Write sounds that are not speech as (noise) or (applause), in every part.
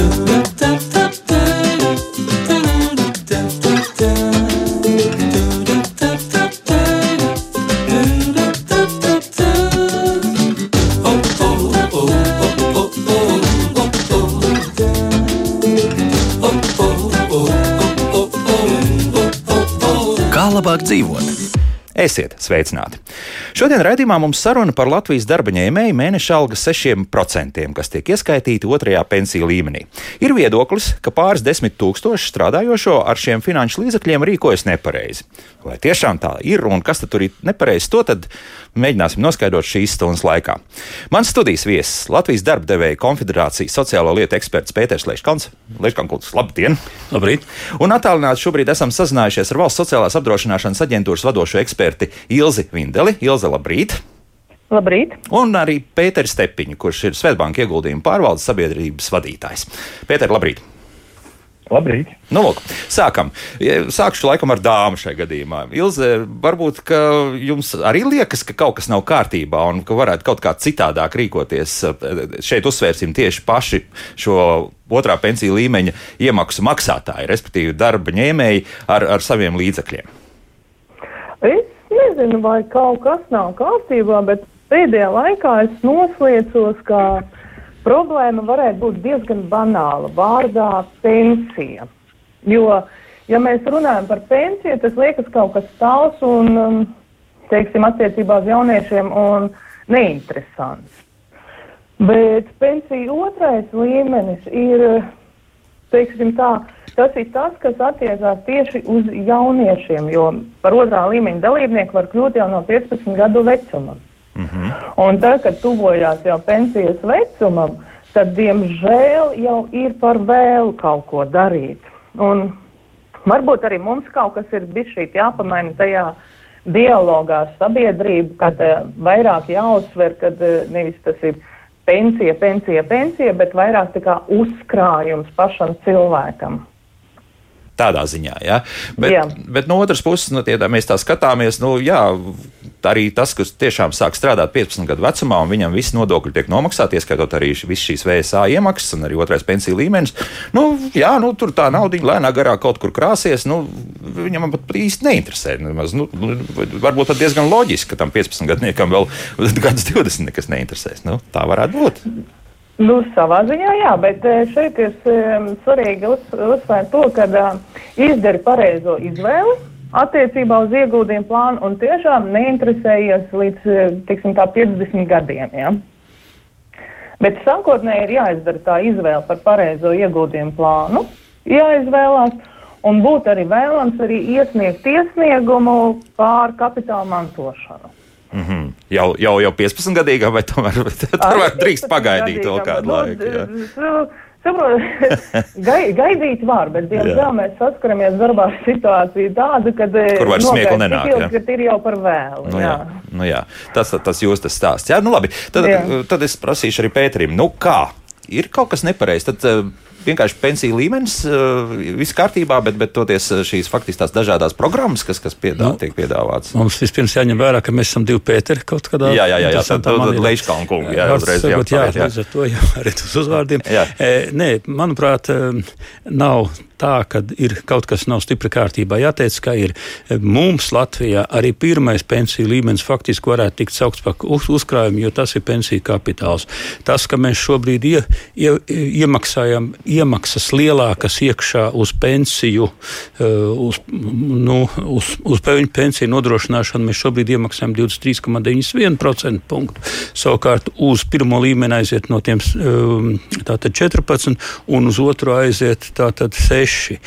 Kā Esiet sveicināti! Šodien raidījumā mums saruna par Latvijas darba ņēmēju mēneša alga 6%, kas tiek ieskaitīti otrajā pensiju līmenī. Ir viedoklis, ka pāris desmit tūkstoši strādājošo ar šiem finanšu līdzekļiem rīkojas nepareizi. Vai tiešām tā ir un kas tur ir nepareizi, to tad mēģināsim noskaidrot šīs stundas laikā. Mans studijas viesis Latvijas darba devēja konfederācijas sociālo lietu eksperts Pēters Leškans. Leškans, labdien! Labrīt! Un attālināti šobrīd esam sazinājušies ar Valsts sociālās apdrošināšanas aģentūras vadošo eksperti Ilzi Vindeli. Ilze, labrīt! Labrīt! Un arī Pēters Stepiņš, kurš ir Svetbanka ieguldījuma pārvaldes sabiedrības vadītājs. Pēter, labrīt! Labrīt! Nu, lūk, sākam. Sākšu laikam ar dāmu šajā gadījumā. Ilze, varbūt jums arī liekas, ka kaut kas nav kārtībā un ka varētu kaut kā citādāk rīkoties. Šeit uzsvērsim tieši paši šo otrā pensiju līmeņa iemaksu maksātāji, respektīvi darba ņēmēji ar, ar saviem līdzekļiem. Nezinu, vai kaut kas nav kārtībā, bet pēdējā laikā es noslēdzos, ka problēma varētu būt diezgan banāla vārdā pensija. Jo, ja mēs runājam par pensiju, tas liekas kaut kas tāls un, um, teiksim, attiecībā uz jauniešiem un neinteresants. Bet pensija otrais līmenis ir, teiksim tā, tas ir tas, kas attiecās tieši uz jauniešiem, jo par otrā līmeņa dalībnieku var kļūt jau no 15 gadu vecuma. Mm -hmm. Un tad, kad tuvojās jau pensijas vecumam, tad, diemžēl, jau ir par vēlu kaut ko darīt. Un varbūt arī mums kaut kas ir bijis šī jāpamaina tajā dialogā ar sabiedrību, kad uh, vairāk jāuzsver, ka uh, nevis tas ir pensija, pensija, pensija, bet vairāk tā kā uzkrājums pašam cilvēkam. Tādā ziņā, ja? bet, jā. bet no otras puses, nu, tie, mēs tā skatāmies, nu, jā, arī tas, kas tiešām sāk strādāt 15 gadu vecumā, un viņam visi nodokļi tiek nomaksāti, ieskaitot arī visas šīs VSA iemaksas un arī otrais pensiju līmenis. Nu, jā, nu, tur tā nauda lēnā garā kaut kur krāsies. Nu, viņam pat īsti neinteresē. Nemaz, nu, varbūt pat diezgan loģiski, ka tam 15 gadniekam vēl gads 20 nekas neinteresēs. Nu, tā varētu būt. Nu, savā ziņā, jā, bet šeit ir svarīgi uz, uzsvērt to, ka uh, izdari pareizo izvēli attiecībā uz ieguldījumu plānu un tiešām neinteresējies līdz tiksim, 50 gadiem. Ja? Bet sākotnēji ir jāizdara tā izvēle par pareizo ieguldījumu plānu, jāizvēlās. Un būtu arī vēlams arī iesniegt iesniegumu pār kapitāla mantošanu. Mm -hmm. Jau, jau, jau 15 gadīgā, vai tomēr (laughs) tomēr drīkst pagaidīt to kādu nu, laiku? Saprotiet, (laughs) gai, gaidīt var, bet, diemžēl, mēs saskaramies darbā ar situāciju tādu, kad Kur vairs smiekli nenāk. Ilgi, ja? ir jau par vēlu. Nu, jā. Jā. Nu, jā. Tas, tas jūs tas stāsts. Jā, nu labi. Tad, jā. tad es prasīšu arī Pēterim, nu kā? Ir kaut kas nepareizs. Tad vienkārši pensiju līmenis, uh, viss kārtībā, bet, bet toties uh, šīs faktiski tās dažādas programmas, kas, kas piedāvā, nu, tiek piedāvātas. Mums vispirms jāņem vērā, ka mēs esam divi Pēteri kaut kādā. Jā, jā, jā, jā tad, Leiškalna kungi, jā, uzreiz jā, jā, līdz ar to jau (laughs) arī uz uzvārdiem. Jā. E, nē, manuprāt, nav tā, ka ir kaut kas nav stipri kārtībā. Jāteic, ka ir mums Latvijā arī pirmais pensiju līmenis faktiski varētu tikt saukts par uz, uzkrājumu, jo tas ir pensiju kapitāls. Tas, ka mēs šobrīd ie, ie, iemaksājam iemaksas lielākas iekšā uz pensiju, eh, uz, nu, uz, uz pensiju nodrošināšanu, mēs šobrīd iemaksājam 23,91% punktu. Savukārt uz pirmo līmeni aiziet no tiem eh, tātad 14 un uz otru aiziet tātad 6.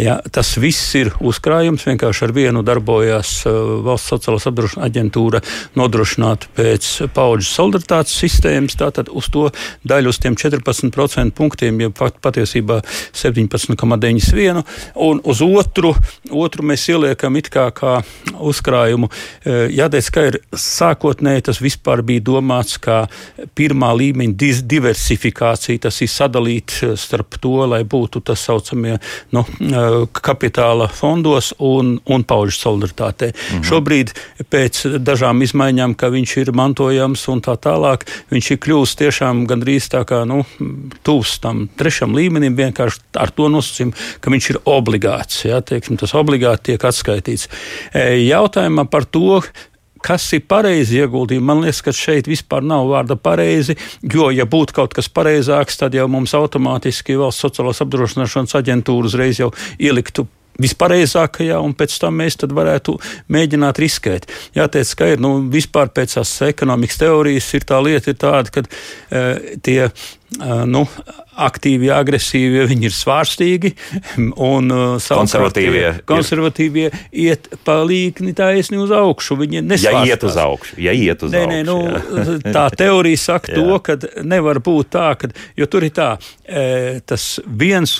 Ja, tas viss ir uzkrājums, vienkārši ar vienu darbojās eh, valsts sociālās apdrošināšanas aģentūra nodrošināt pēc paudžu solidaritātes sistēmas, tātad uz to daļu, uz tiem 14% punktiem, ja pat patiesībā 17,91. Un uz otru, otru mēs ieliekam it kā, kā uzkrājumu. E, Jāteic, ka ir sākotnēji tas vispār bija domāts kā pirmā līmeņa diversifikācija. Tas ir sadalīts starp to, lai būtu tas saucamie nu, kapitāla fondos un, un paužu solidaritātē. Mhm. Šobrīd pēc dažām izmaiņām, ka viņš ir mantojams un tā tālāk, viņš ir kļūst tiešām gandrīz tā kā nu, tūs tam trešam līmenim, vienkārši ar to nosacījumu, ka viņš ir obligāts. Ja, teiksim, tas obligāti tiek atskaitīts. Jautājumā par to, kas ir pareizi ieguldījumi. Man liekas, ka šeit vispār nav vārda pareizi, jo, ja būtu kaut kas pareizāks, tad jau mums automātiski valsts sociālās apdrošināšanas aģentūra uzreiz jau ieliktu vispareizākajā, un pēc tam mēs varētu mēģināt riskēt. Jāteic, ka ir nu, vispār pēc tās ekonomikas teorijas ir tā lieta, ir tāda, ka e, tie nu, aktīvie, agresīvie, viņi ir svārstīgi. (laughs) Un, konservatīvie, konservatīvie ir. iet pa līkni taisni uz augšu. Viņi nesvārstās. Ja iet uz augšu, ja iet uz nē, augšu. Nē, nu, tā (laughs) teorija saka to, ka nevar būt tā, ka, jo tur ir tā, tas viens,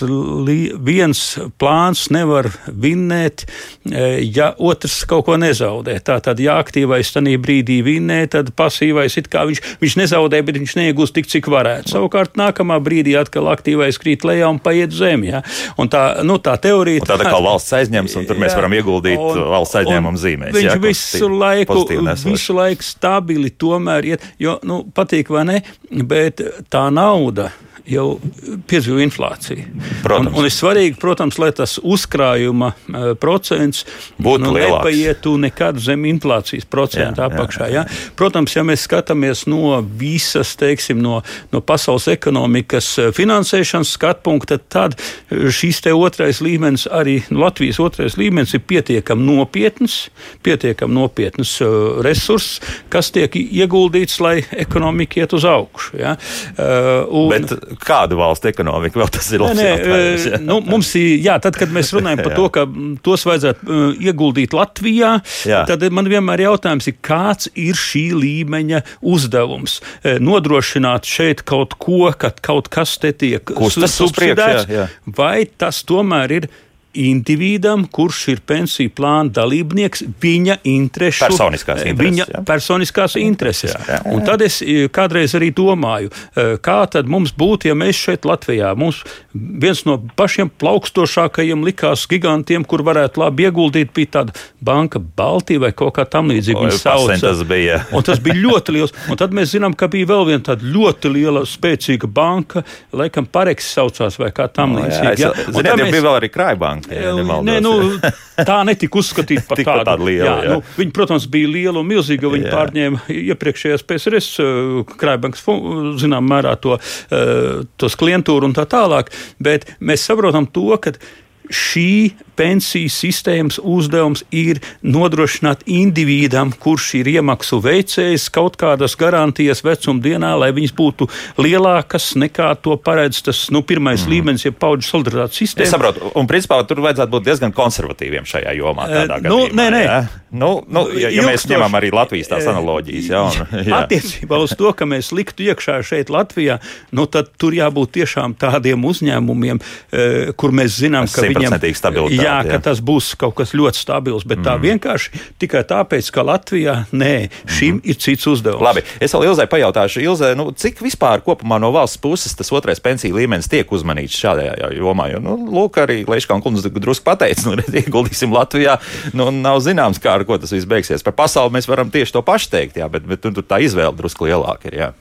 viens plāns nevar vinnēt, ja otrs kaut ko nezaudē. Tā tad, ja aktīvais tajā brīdī vinnē, tad pasīvais it kā viņš, viņš nezaudē, bet viņš neiegūst tik, cik varētu. Savukārt, savukārt nākamā brīdī atkal aktīvais krīt lejā un paiet zem. Ja? Un tā, nu, tā teorija. Un tāda kā valsts aizņems, un tur jā, mēs varam ieguldīt un, valsts aizņēmumu zīmēs. Viņš jā, visu, laiku, visu laiku stabili tomēr iet, jo, nu, patīk vai ne, bet tā nauda jau piedzīvo inflāciju. Protams. Un, un ir svarīgi, protams, lai tas uzkrājuma uh, procents būtu nu, nepaietu nekad zem inflācijas procenta jā, apakšā. Jā, jā. Ja? Protams, ja mēs skatāmies no visas, teiksim, no, no pasaules ekonomikas eh, finansēšanas skatu punkta, tad šīs te otrais līmenis, arī Latvijas otrais līmenis ir pietiekami nopietns, pietiekami nopietns resurss, kas tiek ieguldīts, lai ekonomika iet uz augšu. Ja? Un, Bet kādu valstu ekonomiku vēl tas ir? Nē, nē, nu, mums ir, jā, tad, kad mēs runājam par (laughs) to, ka tos vajadzētu uh, ieguldīt Latvijā, jā. tad man vienmēr jautājums ir, kāds ir šī līmeņa uzdevums? Nodrošināt šeit kaut ko, ka kaut kas te tiek subsidēts, vai tas tomēr ir individam, kurš ir pensiju plāna dalībnieks, viņa interesu, personiskās intereses. Viņa jā. personiskās intereses. Jā, jā. Un tad es e, kādreiz arī domāju, e, kā tad mums būtu, ja mēs šeit Latvijā, mums viens no pašiem plaukstošākajiem likās gigantiem, kur varētu labi ieguldīt, bija tāda banka Baltija vai kaut kā tam līdzīga. Tas bija. (laughs) un tas bija ļoti liels. Un tad mēs zinām, ka bija vēl viena tāda ļoti liela, spēcīga banka, laikam Pareks saucās vai kā tam līdzīga. Jā, jā. Ziniet, mēs... bija vēl arī Krājbanka banka. Nē, nu, (laughs) tā netika uzskatīta par tādu. tādu lielu, jā, jā. Nu, viņi, protams, bija liela un milzīga. Viņi jā. pārņēma iepriekšējās PSRS uh, krājbankas, zinām, mērā to, uh, tos klientūru un tā tālāk. Bet mēs saprotam to, ka šī pensiju sistēmas uzdevums ir nodrošināt individam, kurš ir iemaksu veicējs, kaut kādas garantijas vecumdienā, lai viņas būtu lielākas nekā to paredz tas nu, pirmais mm. līmenis, ja paudžu solidaritātes sistēma. Es saprotu, un principā tur vajadzētu būt diezgan konservatīviem šajā jomā. Uh, nu, gadījumā, nē, nē. Ja? Nu, nu, ja, ja mēs ņemam arī Latvijas tās analoģijas. Ja, un, (laughs) ja. Attiecībā uz to, ka mēs liktu iekšā šeit Latvijā, nu, tad tur jābūt tiešām tādiem uzņēmumiem, kur mēs zinām, ka viņiem ir jā, ka tas būs kaut kas ļoti stabils, bet mm. tā vienkārši tikai tāpēc, ka Latvijā nē, šim mm. ir cits uzdevums. Labi, es vēl Ilzai pajautāšu, Ilzai, nu, cik vispār kopumā no valsts puses tas otrais pensiju līmenis tiek uzmanīts šādajā jomā? Jo, nu, lūk, arī Leiškāna kundze drusku pateica, nu, redz, ieguldīsim Latvijā, nu, nav zināms, kā ar ko tas viss beigsies. Par pasauli mēs varam tieši to pašu teikt, jā, bet, bet tur tā izvēle drusku lielāka ir. Jā.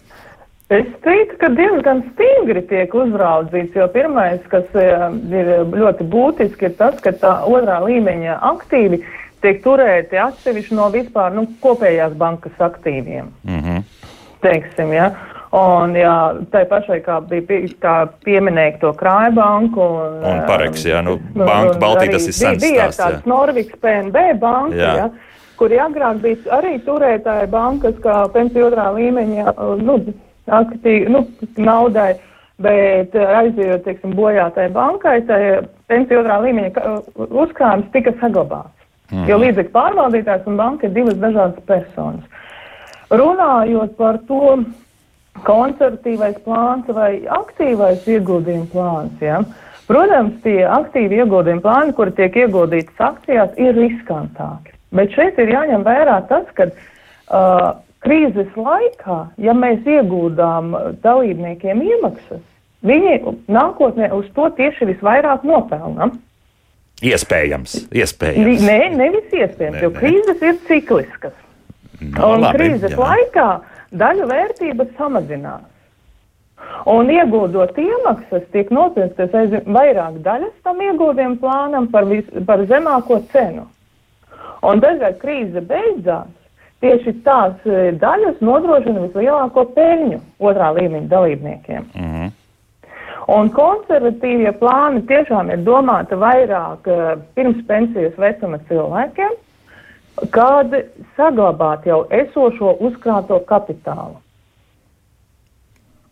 Es teiktu, ka diezgan stingri tiek uzraudzīts, jo pirmais, kas eh, ir ļoti būtiski, ir tas, ka tā otrā līmeņa aktīvi tiek turēti atsevišķi no vispār nu, kopējās bankas aktīviem. Mm -hmm. Teiksim, ja? Un, jā, tai pašai, kā bija kā pieminēja to krājbanku. Un, un pareks, jā, nu, nu banka Baltija tas ir sens bija, bija tāds Norviks PNB banka, jā. jā, kuri agrāk bija arī turētāja bankas, kā pensiju otrā līmeņa, nu, aktīvi, nu, naudai, bet eh, aizjot, teiksim, bojātai bankai, tai pensiju otrā līmeņa uzkrājums tika saglabāts. Mm. Jo līdzekļu pārvaldītājs un banka ir divas dažādas personas. Runājot par to konservatīvais plāns vai aktīvais ieguldījuma plāns, ja, protams, tie aktīvi ieguldījuma plāni, kuri tiek ieguldītas akcijās, ir riskantāki. Bet šeit ir jāņem vērā tas, ka uh, krīzes laikā, ja mēs iegūdām dalībniekiem iemaksas, viņi nākotnē uz to tieši visvairāk nopelna. Iespējams, iespējams. Nē, nevis iespējams, nē, jo krīzes ir cikliskas. No, un labi, krīzes jā. laikā daļu vērtības samazinās. Un ieguldot iemaksas, tiek nopirktas aizvien vairāk daļas tam ieguldījumu plānam par, vis, par zemāko cenu. Un dažkārt krīze beidzās, tieši tās e, daļas nodrošina vislielāko peļņu otrā līmeņa dalībniekiem. Mm -hmm. Un konservatīvie plāni tiešām ir domāti vairāk uh, pirms pensijas vecuma cilvēkiem, kad saglabāt jau esošo uzkrāto kapitālu.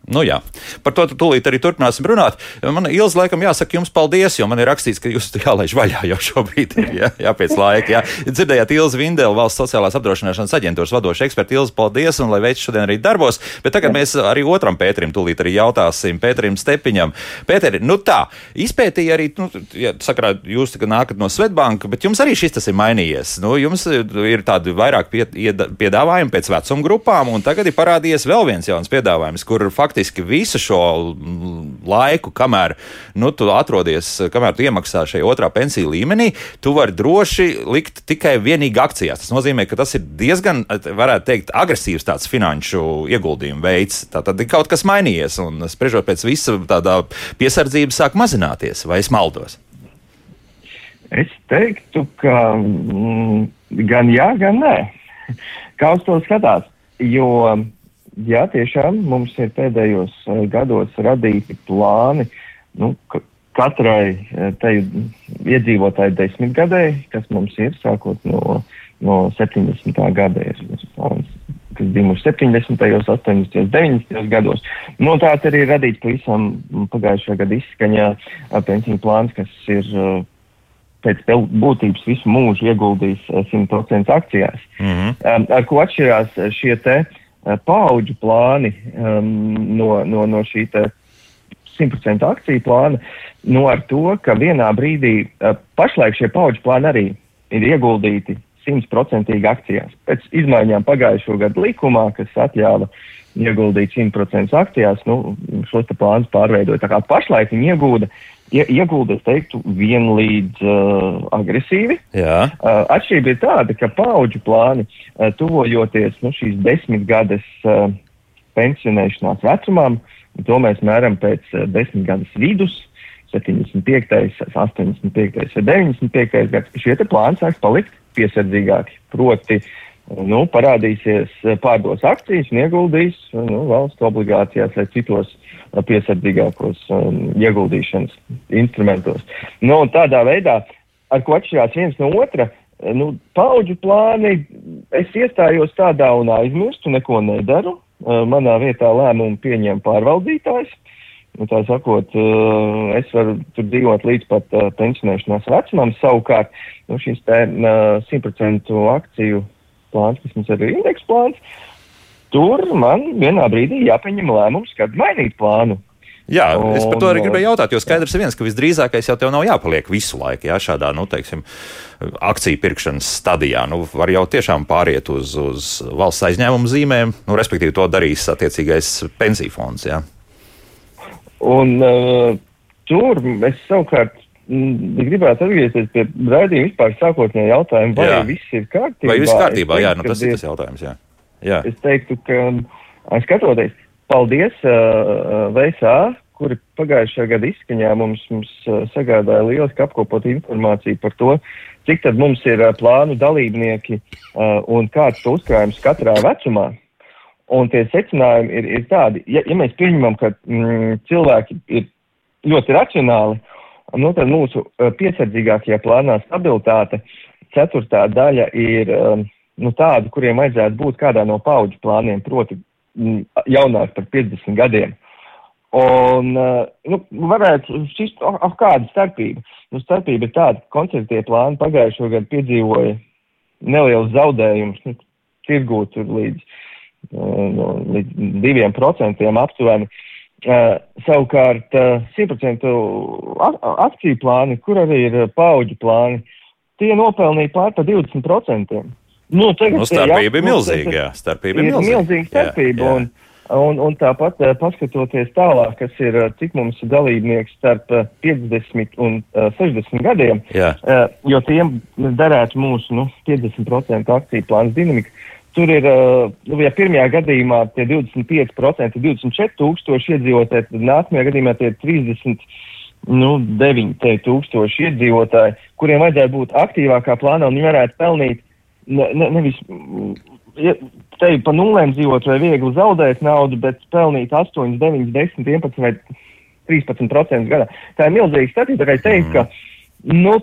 Nu, jā. Par to tūlīt arī turpināsim runāt. Man ilgs laikam jāsaka jums paldies, jo man ir rakstīts, ka jūs jālaiž vaļā jau šobrīd ir jā, jā, pēc laika. Jā. Dzirdējāt Ilzi Vindeli, valsts sociālās apdrošināšanas aģentūras vadoša eksperta Ilzi, paldies un lai veids šodien arī darbos. Bet tagad mēs arī otram Pēterim tūlīt arī jautāsim, Pēterim Stepiņam. Pēteri, nu tā, izpētīja arī, nu, ja, sakrā, jūs nākat no Svetbanka, bet jums arī šis tas ir mainījies. Nu, jums ir tādi vairāk piedāvājumi pēc vecuma grupām, un tagad ir parādījies vēl viens jauns piedāvājums, kur faktiski faktiski visu šo laiku, kamēr nu, tu atrodies, kamēr tu iemaksā šajā otrā pensiju līmenī, tu vari droši likt tikai vienīgi akcijās. Tas nozīmē, ka tas ir diezgan, varētu teikt, agresīvs tāds finanšu ieguldījumu veids. Tā tad ir kaut kas mainījies, un spriežot pēc visa tādā piesardzība sāk mazināties, vai es maldos? Es teiktu, ka mm, gan jā, gan nē. Kā uz to skatās? Jo jā, tiešām mums ir pēdējos uh, gados radīti plāni, nu, katrai uh, tai iedzīvotāji desmitgadēji, kas mums ir, sākot no, no 70. gada, ir plāns, kas dzimuši 70., 80., 90. gados. No nu, tāds arī ir radīts pavisam pagājušā gada izskaņā uh, pensiju plāns, kas ir pēc būtības visu mūžu ieguldījis 100% akcijās. Mm -hmm. ar ko atšķirās šie te Eh, paudžu plāni um, no, no, no šī 100% akciju plāna, no ar to, ka vienā brīdī uh, pašlaik šie paudžu plāni arī ir ieguldīti simtprocentīgi akcijās. Pēc izmaiņām pagājušo gadu likumā, kas atļāva ieguldīt 100% akcijās, nu, šos plānus pārveidoja. Tā kā pašlaik viņi iegūda ie, iegulda, es teiktu, vienlīdz uh, agresīvi. Jā. Uh, atšķirība ir tāda, ka paudžu plāni, uh, tuvojoties nu, šīs desmitgades uh, pensionēšanās vecumam, to mēs mēram pēc uh, desmitgades vidus. 75, 85 vai 95 gads, šie plāni sāks palikt piesardzīgāki. Proti, nu, parādīsies pārdos akcijas un ieguldīs nu, valsts obligācijās vai citos piesardzīgākos um, ieguldīšanas instrumentos. Nu, tādā veidā, ar ko atšķirās viens no otra, nu, paudžu plāni, es iestājos tādā un aizmirstu, neko nedaru. Manā vietā lēmumu pieņem pārvaldītājs. Nu, tā sakot, es varu tur dzīvot līdz pat pensionēšanās vecumam. Savukārt, nu, te 100% akciju plāns, kas mums ir indeks plāns, tur man vienā brīdī jāpieņem lēmums, kad mainīt plānu. Jā, es par to arī gribēju jautāt, jo skaidrs ir viens, ka visdrīzākais jau tev nav jāpaliek visu laiku, jā, šādā, nu, teiksim, akciju pirkšanas stadijā. Nu, var jau tiešām pāriet uz, uz valsts aizņēmumu zīmēm, nu, respektīvi to darīs attiecīgais pensiju fonds, jā. Un uh, tur es savukārt mm, gribētu atgriezties pie raidījuma vispār sākotnējā jautājuma, vai jā. viss ir kārtībā. Vai viss kārtībā, jā, nu, tas ir tas jautājums, jā. Jā. Es teiktu, ka skatoties, paldies uh, VSA, kuri pagājušā gada izskaņā mums, mums sagādāja lieliski apkopot informāciju par to, cik tad mums ir plānu dalībnieki uh, un kāds to uzkrājums katrā vecumā. Un tie secinājumi ir, ir tādi, ja, ja mēs pieņemam, ka mm, cilvēki ir ļoti racionāli, nu, tad mūsu uh, piesardzīgākajā plānā stabilitāte ceturtā daļa ir. Uh, nu, tādi, kuriem vajadzētu būt kādā no paudžu plāniem, proti m, jaunāk par 50 gadiem. Un, uh, nu, varētu šķist, oh, oh, kāda starpība? Nu, starpība ir tāda, ka koncertie plāni pagājušo gadu piedzīvoja neliels zaudējums, nu, tirgū tur līdz, no, līdz diviem procentiem aptuveni. Uh, savukārt uh, 100% akciju plāni, kur arī ir paudžu plāni, tie nopelnīja pār pa 20%. Nu, tagad, nu, starpība jā, ir milzīga. Jā, starpība ir, milzīga. milzīga starpība. Jā, jā. Un, Un, un tāpat paskatoties tālāk, kas ir, cik mums ir dalībnieks starp uh, 50 un uh, 60 gadiem, Jā. jo tiem derētu mūsu nu, 50% akciju plāns dinamika. Tur ir, uh, nu, ja pirmajā gadījumā tie 25% ir 24 tūkstoši iedzīvotāji, tad nākamajā gadījumā tie ir 30 nu, 9 tūkstoši iedzīvotāji, kuriem vajadzētu būt aktīvākā plānā un viņi varētu pelnīt ne, ne, nevis ja te pa nulēm dzīvot vai viegli zaudēt naudu, bet pelnīt 8, 9, 10, 11 vai 13% gadā. Tā ir milzīga statistika. Kā teikt, ka nu,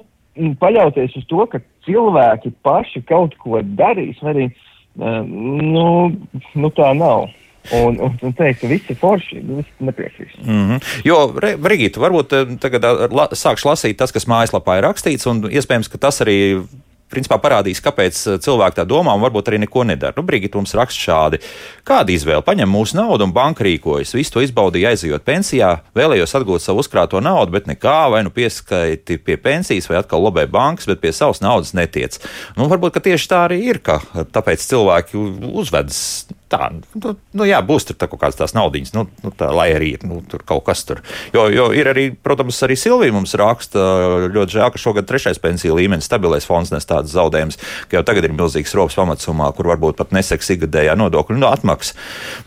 paļauties uz to, ka cilvēki paši kaut ko darīs, vai arī nu, nu tā nav. Un, un, un teikt, ka viss ir forši, es nepiekrītu. Mm -hmm. Jo, Brigita, varbūt tagad la, sākšu lasīt tas, kas mājaslapā ir rakstīts, un iespējams, ka tas arī principā parādīs, kāpēc eh, cilvēki tā domā un varbūt arī neko nedara. Nu, Brigita mums raksta šādi. Kāda izvēle? Paņem mūsu naudu un banka rīkojas. Visu to izbaudīja aizejot pensijā, vēlējos atgūt savu uzkrāto naudu, bet nekā, vai nu pieskaiti pie pensijas, vai atkal lobē bankas, bet pie savas naudas netiec. Nu, varbūt tieši tā arī ir, ka tāpēc cilvēki uzvedas tā, nu, nu jā, būs tur kaut kādas tās naudiņas, nu, nu tā, lai arī nu, tur kaut kas tur. Jo, jo ir arī, protams, arī Silvija mums raksta ļoti žēl, ka šogad trešais pensiju līmenis stabilais fonds nes tādas zaudējumus, ka jau tagad ir milzīgs rops pamatsumā, kur varbūt pat neseks ikgadējā nodokļu nu, atmaksa.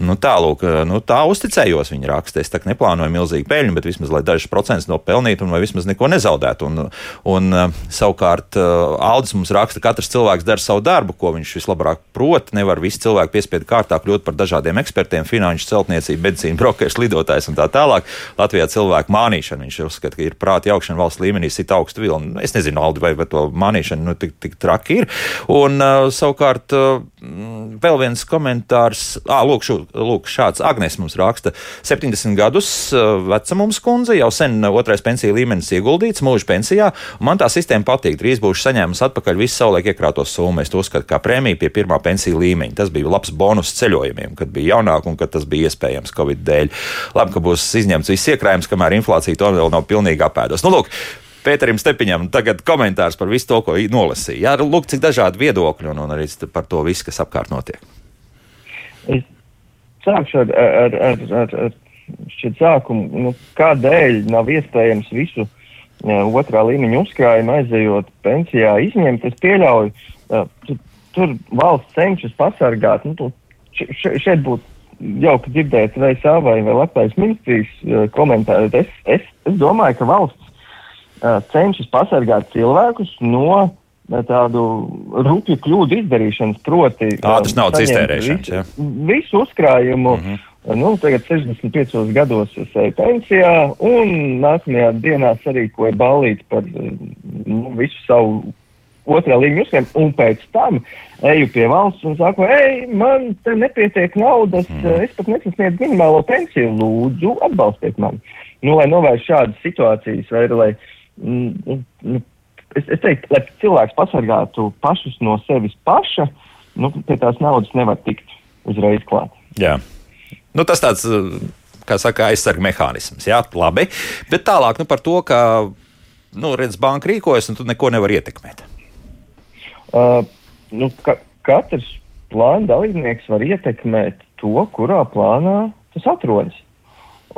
Nu, tālūk, nu, tā uzticējos viņa raksta. Es tā neplānoju milzīgu peļņu, bet vismaz lai dažus procentus no pelnītu un vai vismaz neko nezaudētu. Un, un savukārt Aldis mums raksta, ka katrs cilvēks dara savu darbu, ko viņš vislabāk prot. Nevar visi cilvēki piespiedu kārtā kārtā kļūt par dažādiem ekspertiem, finanšu celtniecību, medicīnu, brokeru, lidotājs un tā tālāk. Latvijā cilvēku mānīšana, viņš uzskata, ka ir prāta jaukšana valsts līmenī, sit augstu vilni. Es nezinu, Aldi, vai, to mānīšana nu, tik, tik traki ir. Un uh, savukārt uh, vēl viens komentārs, ah, lūk, šu, lūk, šāds Agnes mums raksta. 70 gadus uh, veca mums kundze, jau sen otrais pensiju līmenis ieguldīts mūža pensijā, man tā sistēma patīk. Drīz būšu saņēmusi atpakaļ visu saulēk iekrātos summu. Es to uzskatu kā prēmiju pie pirmā pensiju līmeņa. Tas bija labs bonus ceļojumiem, kad bija jaunāk un kad tas bija iespējams Covid dēļ. Labi, ka būs izņemts viss iekrājums, kamēr inflācija to vēl nav pilnīgi apēdos. Nu, lūk, Pēterim Stepiņam tagad komentārs par visu to, ko nolasīja. Jā, lūk, cik dažādi viedokļi un, un arī par to visu, kas apkārt notiek. Es sākšu ar, ar, ar, ar, ar šķiet sākumu, nu, kādēļ nav iespējams visu ja, otrā līmeņa uzkrājumu aizejot pensijā izņemt. Es pieļauju, uh, tu, tur valsts cenšas pasargāt, nu, še, šeit būtu jauki dzirdēt vai savai vai Latvijas ministrijas uh, komentāru. Es, es, es domāju, ka valsts uh, cenšas pasargāt cilvēkus no uh, tādu rupju kļūdu izdarīšanas, proti, uh, naudas iztērēšanas. Ja? Visu uzkrājumu. Mm -hmm. Nu, tagad 65 gados es eju pensijā, un nākamajā dienā sarīkoju ballīti par nu, visu savu otrā līmeņa uzņēmumu, un pēc tam eju pie valsts un saku, ej, man te nepietiek naudas, mm. es pat nesasniedzu minimālo pensiju, lūdzu, atbalstiet mani. Nu, lai novērstu šādas situācijas, vai lai, mm, mm, es, es teiktu, lai cilvēks pasargātu pašus no sevis paša, nu, pie tās naudas nevar tikt uzreiz klāt. Jā. Nu, tas tāds, kā saka, aizsarga mehānisms. Jā, labi. Bet tālāk nu, par to, ka, nu, redz, banka rīkojas un tu neko nevar ietekmēt. Uh, nu, ka, katrs plāna dalībnieks var ietekmēt to, kurā plānā tas atrodas.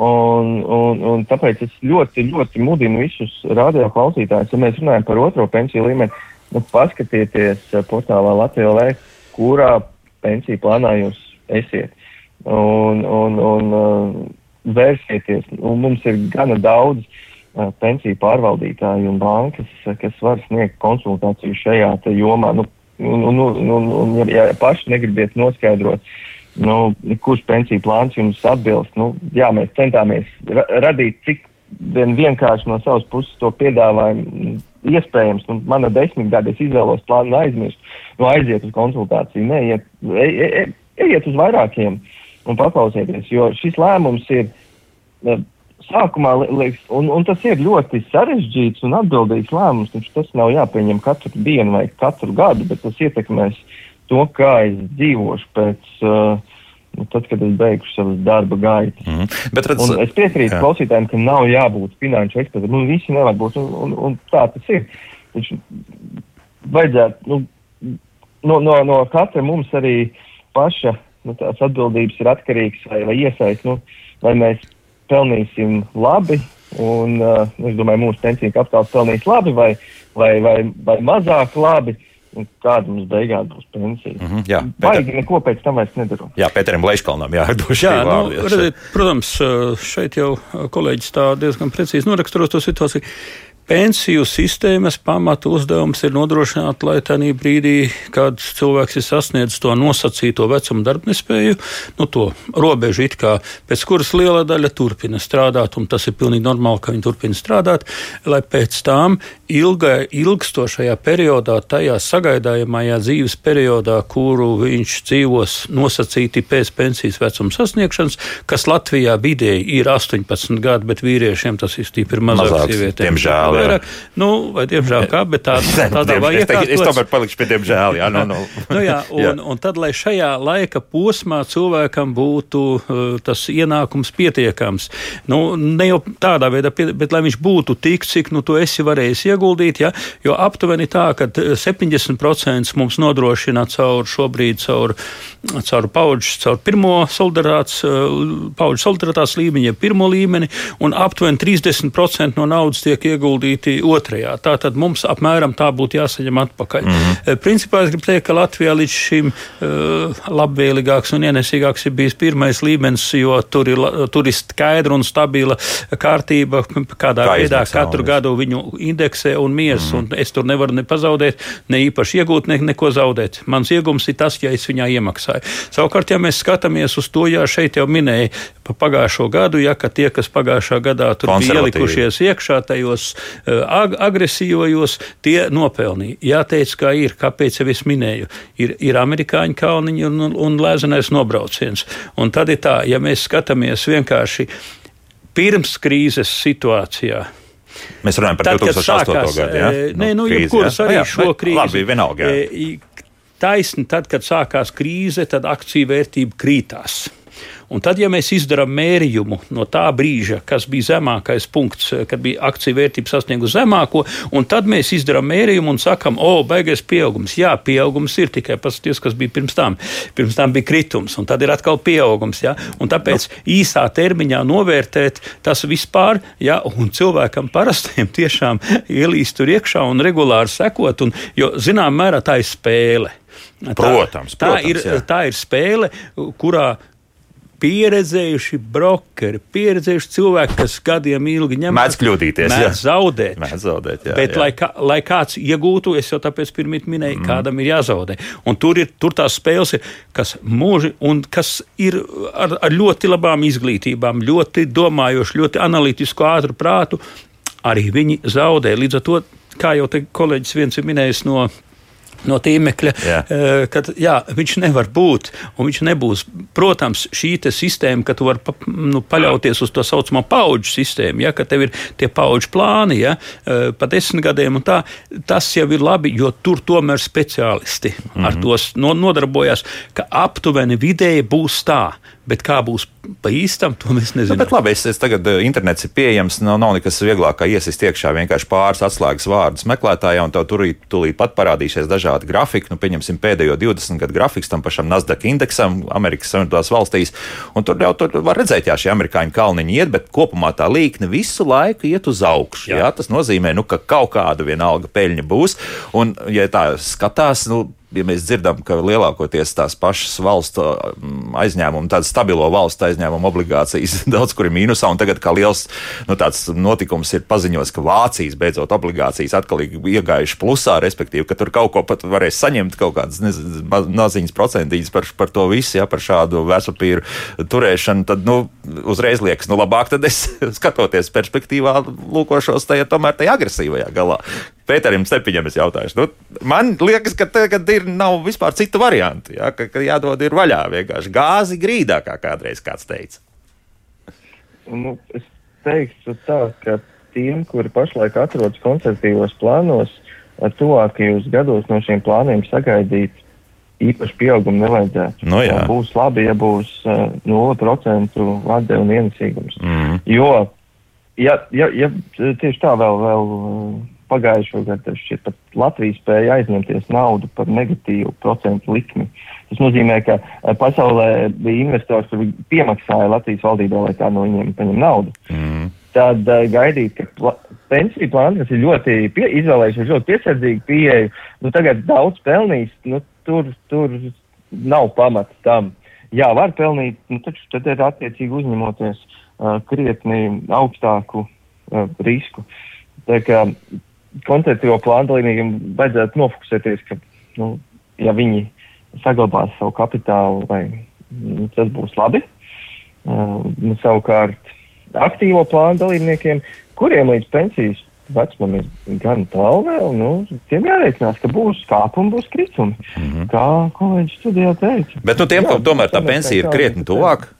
Un, un, un tāpēc es ļoti, ļoti mudinu visus radio klausītājus, ja mēs runājam par otro pensiju līmeni, nu, paskatieties portālā Latvijā, kurā pensiju plānā jūs esiet. Un, un, un uh, vērsieties. Un mums ir gana daudz uh, pensiju pārvaldītāji un bankas, kas var sniegt konsultāciju šajā jomā. Nu, un, un, un, un, ja, ja paši negribiet noskaidrot, nu, kurš pensiju plāns jums atbilst, nu, jā, mēs centāmies ra radīt cik vien vienkārši no savas puses to piedāvājumu. Iespējams, nu, mana desmit gadi es izvēlos plānu aizmirst, nu, aiziet uz konsultāciju, neiet, e, e, e, ejiet uz vairākiem un paklausieties, jo šis lēmums ir sākumā liekas, un, un tas ir ļoti sarežģīts un atbildīgs lēmums. Tas nav jāpieņem katru dienu vai katru gadu, bet tas ietekmēs to, kā es dzīvošu pēc. Uh, Nu, tad, kad es beigšu savas darba gaitas. Mm -hmm. redz, un es piekrītu jā. klausītājiem, ka nav jābūt finanšu ekspertam. Nu, visi nevar būt, un, un, un tā tas ir. Taču vajadzētu nu, no, no, no katra mums arī paša nu, tās atbildības ir atkarīgs vai, vai iesaist, nu, vai mēs pelnīsim labi, un uh, es domāju, mūsu pensiju kapitāls pelnīs labi vai, vai, vai, vai mazāk labi. Kāda mums beigās būs pensija? Mm -hmm, jā, Baigi Pēter... neko pēc tam vairs nedaru. Jā, Pēterim Leiškalnam jādošu. Jā, (laughs) nu, redziet, protams, šeit jau kolēģis tā diezgan precīzi noraksturos to situāciju. Pensiju sistēmas pamata uzdevums ir nodrošināt, lai tajā brīdī, kad cilvēks ir sasniedzis to nosacīto vecumu darbnespēju, nu, to robežu, kā, pēc kuras liela daļa turpina strādāt, un tas ir pilnīgi normāli, ka viņi turpina strādāt, lai pēc tam ilgai, ilgstošajā periodā, tajā sagaidāmajā dzīves periodā, kuru viņš dzīvos nosacīti pēc pensijas vecuma sasniegšanas, kas Latvijā vidēji ir 18 gadi, bet vīriešiem tas ir stipri mazāk, mazāk sievietēm. Diemžēl vairāk. Nu, vai diemžēl kā, bet tā, (laughs) tādā vai es, es tomēr palikšu pie diemžēl, jā. No, no. (laughs) nu, jā, un, jā. un tad, lai šajā laika posmā cilvēkam būtu uh, tas ienākums pietiekams, nu, ne jau tādā veidā, bet lai viņš būtu tik, cik nu, tu esi varējis ieguldīt, ja, jo aptuveni tā, ka 70% mums nodrošina caur šobrīd caur, caur paudžu, caur pirmo solidaritātes, uh, paudžu solidaritātes līmeņu, ja pirmo līmeni, un aptuveni 30% no naudas tiek ieguldīti otrajā. Tā tad mums apmēram tā būtu jāsaņem atpakaļ. Mm -hmm. Principā es gribu teikt, ka Latvijā līdz šim uh, labvēlīgāks un ienesīgāks ir bijis pirmais līmenis, jo tur ir, tur ir skaidra un stabila kārtība, kādā Kā veidā katru gadu viņu indeksē un miers. Mm un es tur nevaru ne pazaudēt, ne īpaši iegūt, ne, neko zaudēt. Mans iegums ir tas, ja es viņā iemaksāju. Savukārt, ja mēs skatāmies uz to, jā, šeit jau minēja pa pagājušo gadu, ja tie, kas pagājušā gadā tur bija ielikušies iekšā tajos Eh, ag agresīvajos, tie nopelnīja. Jāteic, kā ir, kāpēc jau es minēju, ir, ir amerikāņu kalniņi un, un, un lēzenais nobrauciens. Un tad ir tā, ja mēs skatāmies vienkārši pirms krīzes situācijā. Mēs runājam par tad, 2008. gadu. Ja? Eh, nē, nu, jebkuras arī jā, šo krīzi. Labi, vienalga. Eh, taisni, tad, kad sākās krīze, tad akciju vērtība krītās. Un tad, ja mēs izdarām mērījumu no tā brīža, kas bija zemākais punkts, kad bija akciju vērtība sasniegusi zemāko, un tad mēs izdarām mērījumu un sakam, o, beigais pieaugums. Jā, pieaugums ir tikai paskatieties, kas bija pirms tam. Pirms tam bija kritums, un tad ir atkal pieaugums. Ja? Un tāpēc no. īsā termiņā novērtēt tas vispār, ja? un cilvēkam parastiem (laughs) tiešām ielīst tur iekšā un regulāri sekot, un, jo zinām mērā tā ir spēle. Protams, tā, protams, tā, ir, jā. tā ir spēle, kurā pieredzējuši brokeri, pieredzējuši cilvēki, kas gadiem ilgi ņem mēdz kļūdīties, mēdz zaudēt. Mēdz zaudēt jā, Bet, jā. Lai, kā, lai kāds iegūtu, es jau tāpēc pirmīt minēju, mm. kādam ir jāzaudē. Un tur ir tur tās spēles, ir, kas mūži un kas ir ar, ar ļoti labām izglītībām, ļoti domājoši, ļoti analītisku, ātru prātu. Arī viņi zaudē. Līdz ar to, kā jau te kolēģis viens ir minējis no no tīmekļa. Eh, ka jā, viņš nevar būt un viņš nebūs. Protams, šī sistēma, ka tu vari pa, nu, paļauties uz to saucamo paudžu sistēmu, ja, ka tev ir tie paudžu plāni ja, eh, pa desmit gadiem, un tā, tas jau ir labi, jo tur tomēr speciālisti mm -hmm. ar mhm. to nodarbojas, ka aptuveni vidēji būs tā. Bet kā būs pa īstam, to mēs nezinām. Nu, bet labi, es, es tagad eh, internets ir pieejams, nav, nav nekas vieglāk kā iesist iekšā vienkārši pāris atslēgas vārdus meklētājā, un tev tur tūlīt pat parādīsies dažādi grafiki. Nu, pieņemsim pēdējo 20 gadu grafiks tam pašam Nasdaq indeksam Amerikas Savienotās valstīs, un tur jau tur var redzēt, jā, šie amerikāņu kalniņi iet, bet kopumā tā līkne visu laiku iet uz augšu. Jā. Jā, tas nozīmē, nu, ka kaut kāda vienalga peļņa būs, un, ja tā skatās, nu, ja mēs dzirdam, ka lielākoties tās pašas valsts mm, aizņēmumi, tādas stabilo valstu aizņēmumu obligācijas (laughs) daudz kur ir mīnusā, un tagad kā liels nu, notikums ir paziņots, ka Vācijas beidzot obligācijas atkal ir iegājuši plusā, respektīvi, ka tur kaut ko pat varēs saņemt, kaut kādas maziņas procentītas par, par to visu, ja par šādu vērtspapīru turēšanu, tad nu, uzreiz liekas, nu labāk tad es (laughs) skatoties perspektīvā lūkošos tajā tomēr tajā agresīvajā galā. Pēterim Stepiņam es jautāšu. Nu, man liekas, ka tagad ir nav vispār citu variantu. Ja, ka, ka jādod ir vaļā vienkārši gāzi grīdā, kā kādreiz kāds teica. Nu, es teiktu tā, ka tiem, kuri pašlaik atrodas koncertīvos plānos, tuvākajos gados no šiem plāniem sagaidīt īpaši pieaugumu nevajadzētu. No nu jā. būs labi, ja būs uh, 0% vade un ienesīgums. Mm. Jo, ja, ja, ja tieši tā vēl, vēl pagājušo gadu šķiet pat Latvija spēja aizņemties naudu par negatīvu procentu likmi. Tas nozīmē, ka uh, pasaulē bija investors, kuri piemaksāja Latvijas valdībai, lai tā no viņiem paņem naudu. Mm. Tad uh, gaidīt, ka pla pensiju plāni, kas ir ļoti pie, izvēlējušies ļoti piesardzīgi pieeju, nu tagad daudz pelnīs, nu tur, tur nav pamata tam. Jā, var pelnīt, nu taču tad ir attiecīgi uzņemoties uh, krietni augstāku uh, risku. Tā kā konceptuālo plānu dalībniekiem vajadzētu nofokusēties, ka, nu, ja viņi saglabās savu kapitālu, vai nu, tas būs labi. Uh, nu, savukārt aktīvo plānu dalībniekiem, kuriem līdz pensijas vecumam ir gan tālu vēl, nu, tiem jārēķinās, ka būs kāpumi, būs kritumi. Mm -hmm. Kā kolēģis studijā teica. Bet nu, tiem, Jā, tomēr tā pensija ir krietni tuvāk.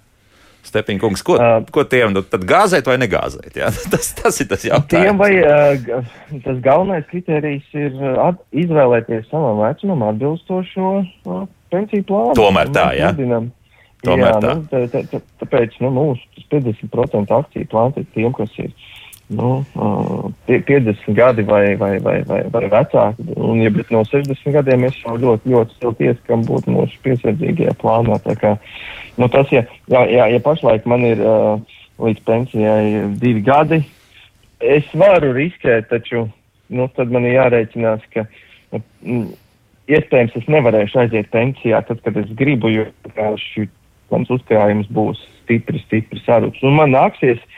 Stepinkungs, ko, uh, ko tiem nu, tad gāzēt vai negāzēt? Jā? (laughs) Tas, tas ir tas jautājums. Tiem vai uh, tas galvenais kriterijs ir at, izvēlēties savam vecumam atbilstošo uh, pensiju plānu. Tomēr tā, jā. Mudinam. Tomēr jā, tā. Nu, tā, tā, tā, tāpēc nu, mūsu 50% akciju plāns ir tiem, kas ir nu, uh, 50 gadi vai, vai, vai, vai, vai vecāki. Un, ja no 60 gadiem es jau ļoti, ļoti silti ieskam būt mūsu piesardzīgajā plānā. Kā, nu, tas, ja, jā, jā, ja pašlaik man ir uh, līdz pensijai divi gadi, es varu riskēt, taču nu, tad man ir jārēķinās, ka mm, iespējams es nevarēšu aiziet pensijā tad, kad es gribu, jo vienkārši mans uzkrājums būs stipri, stipri sarups. Un man nāksies uh,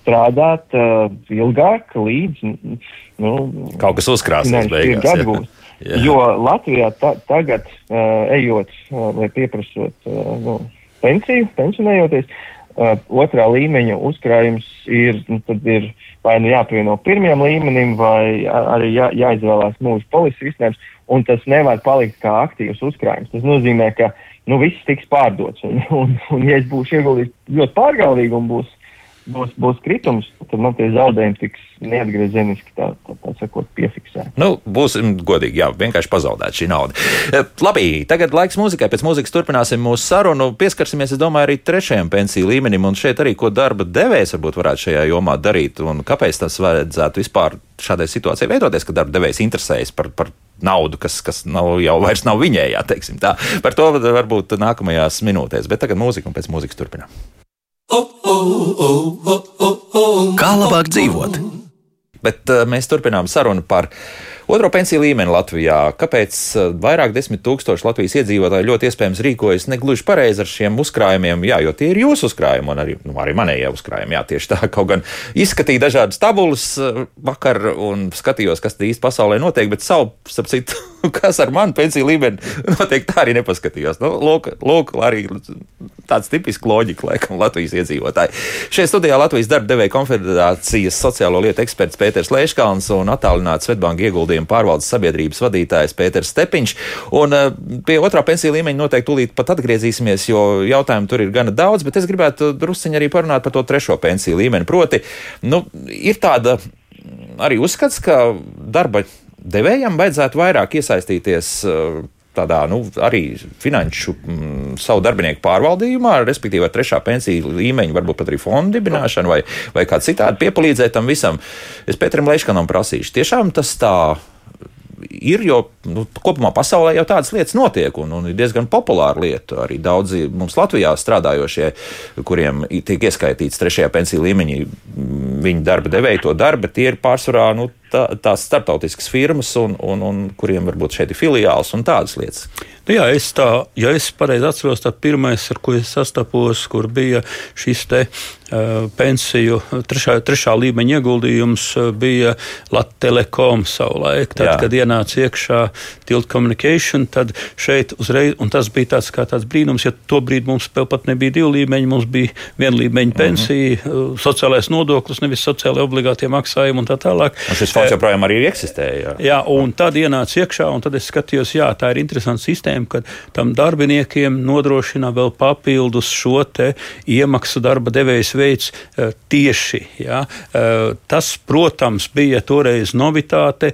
strādāt uh, ilgāk, līdz. Nu, Kaut kas uzkrāsies beigās. (laughs) Jā. Jo Latvijā ta, tagad, uh, ejot uh, vai pieprasot uh, nu, pensiju, pensionējoties, uh, otrā līmeņa uzkrājums ir, nu, ir vai nu jāpievieno pirmajam līmenim, vai arī jā, jāizvēlās mūža polisijas risinājums, un tas nevar palikt kā aktīvs uzkrājums. Tas nozīmē, ka nu, viss tiks pārdots. Un, un, un ja es būšu ieguldījis ļoti pārgalvīgi un būs, būs, būs kritums, tad man tie zaudējumi tiks neatgriezeniski tā, tā, tā sakot, piefiksēti. Nu, būsim godīgi, jā, vienkārši pazaudēt šī nauda. E, labi, tagad laiks mūzikai. Pēc mūzikas turpināsim mūsu sarunu. Pieskarsimies, es domāju, arī trešajam pensiju līmenim, un šeit arī, ko darba devējs varbūt varētu šajā jomā darīt, un kāpēc tas vajadzētu vispār šādai situācijai veidoties, ka darba devējs interesējas par, par naudu, kas, kas nav, jau vairs nav viņējā. Par to varbūt nākamajās minūtēs, bet tagad mūzika un pēc mūzikas turpinām. Kā labāk dzīvot? Bet uh, mēs turpinām sarunu par Otro pensiju līmeni Latvijā. Kāpēc eh, vairāk desmit tūkstoši Latvijas iedzīvotāji ļoti iespējams rīkojas negluži pareizi ar šiem uzkrājumiem? Jā, jo tie ir jūsu uzkrājumi un arī, nu, arī manējie uzkrājumi. Jā, tieši tā. (laughs) Kaut gan izskatīju dažādas tabulas eh, vakar un skatījos, kas īsti pasaulē notiek, bet savu, starp citu, (laughs) (laughs) kas ar manu pensiju līmeni (laughs) noteikti tā arī nepaskatījos. Nu, lūk, lūk, arī tāds tipisks loģika, laikam, Latvijas iedzīvotāji. Šajā studijā Latvijas darba devēja konfederācijas sociālo lietu eksperts Pēters Leiškalns un attālināts Svetbanka ieguldījumu pārvaldes sabiedrības vadītājs Pēters Stepiņš. Un eh, pie otrā pensiju līmeņa noteikti tūlīt pat atgriezīsimies, jo jautājumu tur ir gana daudz, bet es gribētu drusciņi arī parunāt par to trešo pensiju līmeni. Proti, nu, ir tāda arī uzskats, ka darba devējam vajadzētu vairāk iesaistīties uh, tādā nu, arī finanšu m, mm, savu darbinieku pārvaldījumā, respektīvi ar trešā pensiju līmeņa, varbūt pat arī fondu dibināšanu vai, vai kā citādi piepalīdzēt tam visam. Es Pēteram Leiškanam prasīšu, tiešām tas tā ir, jo nu, kopumā pasaulē jau tādas lietas notiek, un, un ir diezgan populāra lieta. Arī daudzi mums Latvijā strādājošie, kuriem tiek ieskaitīts trešajā pensiju līmeņī, viņu darba devēja to darbu, tie ir pārsvarā nu, tā, tās starptautiskas firmas, un, un, un kuriem varbūt šeit ir filiāls un tādas lietas. Nu jā, es tā, ja es pareizi atceros, tad pirmais, ar ko es sastapos, kur bija šis te uh, pensiju trešā, trešā līmeņa ieguldījums, bija Latvijas Telekom savulaik. Tad, jā. kad ienāca iekšā Tilt Communication, tad šeit uzreiz, un tas bija tāds kā tāds brīnums, ja to brīdi mums vēl pat nebija divi līmeņi, mums bija viena līmeņa pensija, mm -hmm. sociālais nodoklis, nevis sociāli obligātie maksājumi un tā tālāk. Un fonds joprojām arī eksistē. Jā, jā un tad ienāca iekšā, un tad es skatījos, jā, tā ir interesanta sistēma kad tam darbiniekiem nodrošina vēl papildus šo iemaksu darba devējs veids tieši. Uh, tas, protams, bija toreiz novitāte,